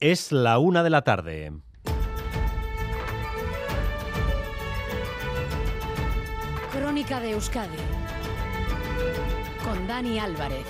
Es la una de la tarde. Crónica de Euskadi con Dani Álvarez.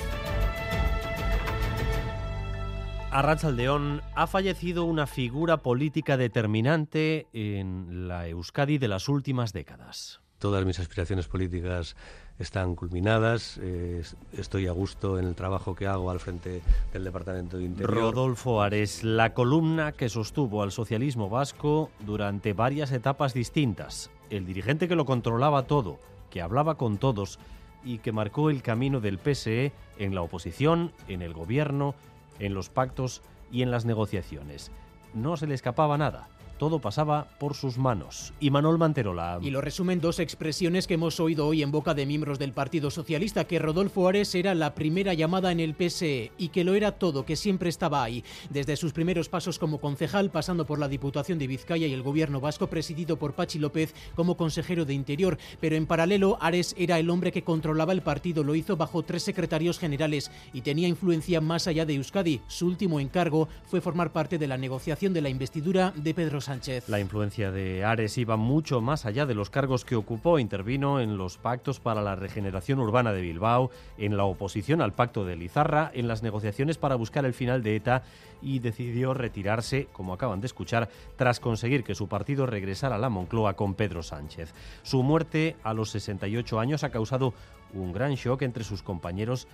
Arrachaldeón ha fallecido una figura política determinante en la Euskadi de las últimas décadas. Todas mis aspiraciones políticas están culminadas. Eh, estoy a gusto en el trabajo que hago al frente del Departamento de Interior. Rodolfo Ares, la columna que sostuvo al socialismo vasco durante varias etapas distintas. El dirigente que lo controlaba todo, que hablaba con todos y que marcó el camino del PSE en la oposición, en el gobierno, en los pactos y en las negociaciones. No se le escapaba nada todo pasaba por sus manos. Y Manuel Manterola. Y lo resumen dos expresiones que hemos oído hoy en boca de miembros del Partido Socialista, que Rodolfo Ares era la primera llamada en el PSE y que lo era todo, que siempre estaba ahí, desde sus primeros pasos como concejal, pasando por la Diputación de Vizcaya y el gobierno vasco presidido por Pachi López como consejero de Interior. Pero en paralelo, Ares era el hombre que controlaba el partido, lo hizo bajo tres secretarios generales y tenía influencia más allá de Euskadi. Su último encargo fue formar parte de la negociación de la investidura de Pedro la influencia de Ares iba mucho más allá de los cargos que ocupó. Intervino en los pactos para la regeneración urbana de Bilbao, en la oposición al pacto de Lizarra, en las negociaciones para buscar el final de ETA y decidió retirarse, como acaban de escuchar, tras conseguir que su partido regresara a la Moncloa con Pedro Sánchez. Su muerte a los 68 años ha causado un gran shock entre sus compañeros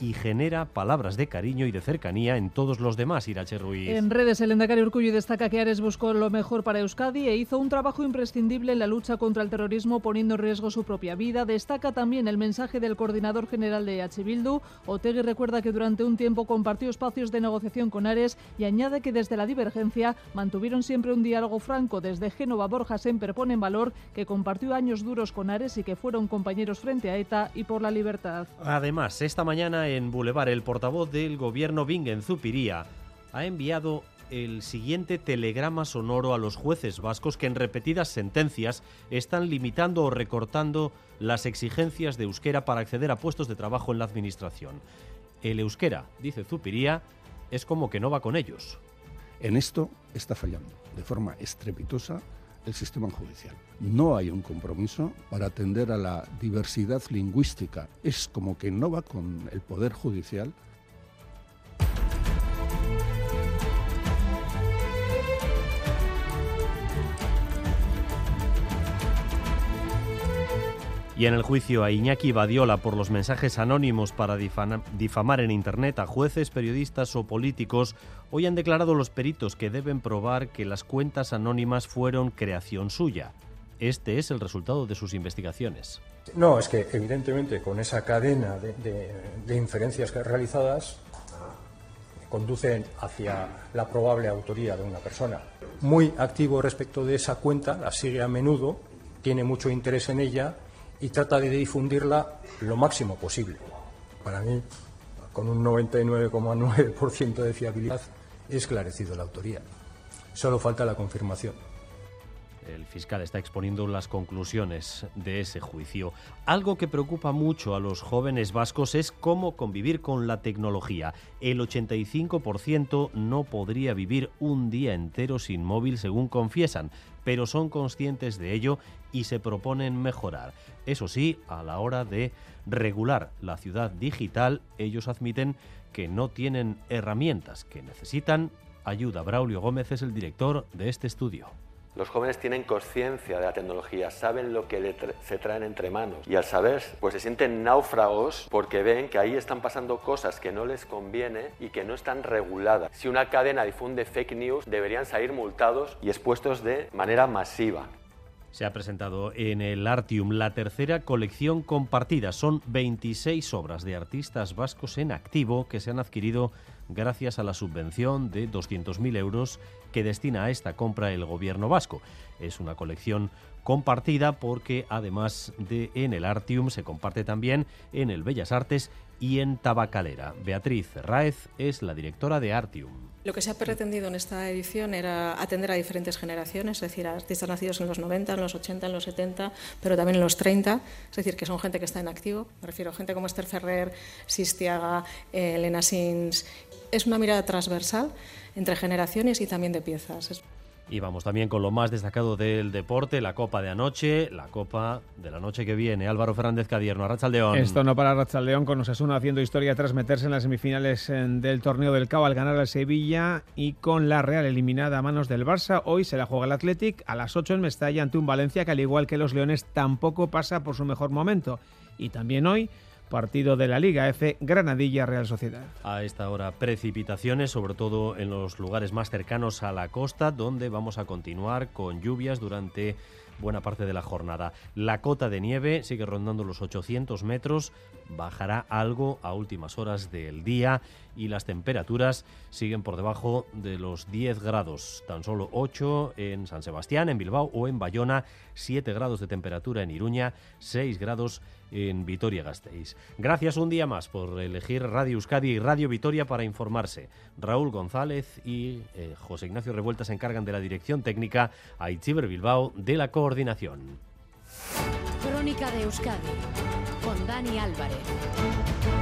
y genera palabras de cariño y de cercanía en todos los demás, Irache Ruiz. En redes, el Endacari Urcullo destaca que Ares buscó lo mejor para Euskadi e hizo un trabajo imprescindible en la lucha contra el terrorismo, poniendo en riesgo su propia vida. Destaca también el mensaje del coordinador general de H. Bildu. Otegui recuerda que durante un tiempo compartió espacios de negociación con Ares y añade que desde la divergencia mantuvieron siempre un diálogo franco. Desde Génova, Borja Semper pone en valor que compartió años duros con Ares y que fueron compañeros frente a ETA y por la libertad. Además, esta mañana en Boulevard, el portavoz del gobierno Bingen Zupiría ha enviado el siguiente telegrama sonoro a los jueces vascos que en repetidas sentencias están limitando o recortando las exigencias de euskera para acceder a puestos de trabajo en la administración. El euskera, dice Zupiría, es como que no va con ellos. En esto está fallando de forma estrepitosa el sistema judicial. No hay un compromiso para atender a la diversidad lingüística. Es como que no va con el Poder Judicial Y en el juicio a Iñaki Badiola por los mensajes anónimos para difamar en Internet a jueces, periodistas o políticos, hoy han declarado los peritos que deben probar que las cuentas anónimas fueron creación suya. Este es el resultado de sus investigaciones. No, es que evidentemente con esa cadena de, de inferencias realizadas conducen hacia la probable autoría de una persona. Muy activo respecto de esa cuenta, la sigue a menudo, tiene mucho interés en ella y trata de difundirla lo máximo posible. Para mí, con un 99,9% de fiabilidad, he esclarecido la autoría. Solo falta la confirmación. El fiscal está exponiendo las conclusiones de ese juicio. Algo que preocupa mucho a los jóvenes vascos es cómo convivir con la tecnología. El 85% no podría vivir un día entero sin móvil, según confiesan, pero son conscientes de ello y se proponen mejorar. Eso sí, a la hora de regular la ciudad digital, ellos admiten que no tienen herramientas, que necesitan ayuda. Braulio Gómez es el director de este estudio. Los jóvenes tienen conciencia de la tecnología, saben lo que se traen entre manos y al saber, pues se sienten náufragos porque ven que ahí están pasando cosas que no les conviene y que no están reguladas. Si una cadena difunde fake news, deberían salir multados y expuestos de manera masiva. Se ha presentado en el Artium la tercera colección compartida. Son 26 obras de artistas vascos en activo que se han adquirido gracias a la subvención de 200.000 euros que destina a esta compra el gobierno vasco. Es una colección compartida porque además de en el Artium se comparte también en el Bellas Artes y en Tabacalera. Beatriz Raez es la directora de Artium. Lo que se ha pretendido en esta edición era atender a diferentes generaciones, es decir, a artistas nacidos en los 90, en los 80, en los 70, pero también en los 30, es decir, que son gente que está en activo. Me refiero a gente como Esther Ferrer, Sistiaga, eh, Elena Sins. Es una mirada transversal entre generaciones y también de piezas. Y vamos también con lo más destacado del deporte, la Copa de anoche, la Copa de la noche que viene. Álvaro Fernández Cadierno, Arrachaldeón. Esto no para Arrachaldeón, con Osasuna haciendo historia tras meterse en las semifinales eh, del torneo del CAO al ganar al Sevilla y con la Real eliminada a manos del Barça. Hoy se la juega el Athletic a las 8 en Mestalla ante un Valencia que al igual que los Leones tampoco pasa por su mejor momento. Y también hoy partido de la Liga F, Granadilla Real Sociedad. A esta hora precipitaciones, sobre todo en los lugares más cercanos a la costa, donde vamos a continuar con lluvias durante buena parte de la jornada. La cota de nieve sigue rondando los 800 metros, bajará algo a últimas horas del día y las temperaturas siguen por debajo de los 10 grados, tan solo 8 en San Sebastián, en Bilbao o en Bayona, 7 grados de temperatura en Iruña, 6 grados en Vitoria-Gasteiz. Gracias un día más por elegir Radio Euskadi y Radio Vitoria para informarse. Raúl González y eh, José Ignacio Revuelta se encargan de la dirección técnica, a Itziber Bilbao de la coordinación. Crónica de Euskadi con Dani Álvarez.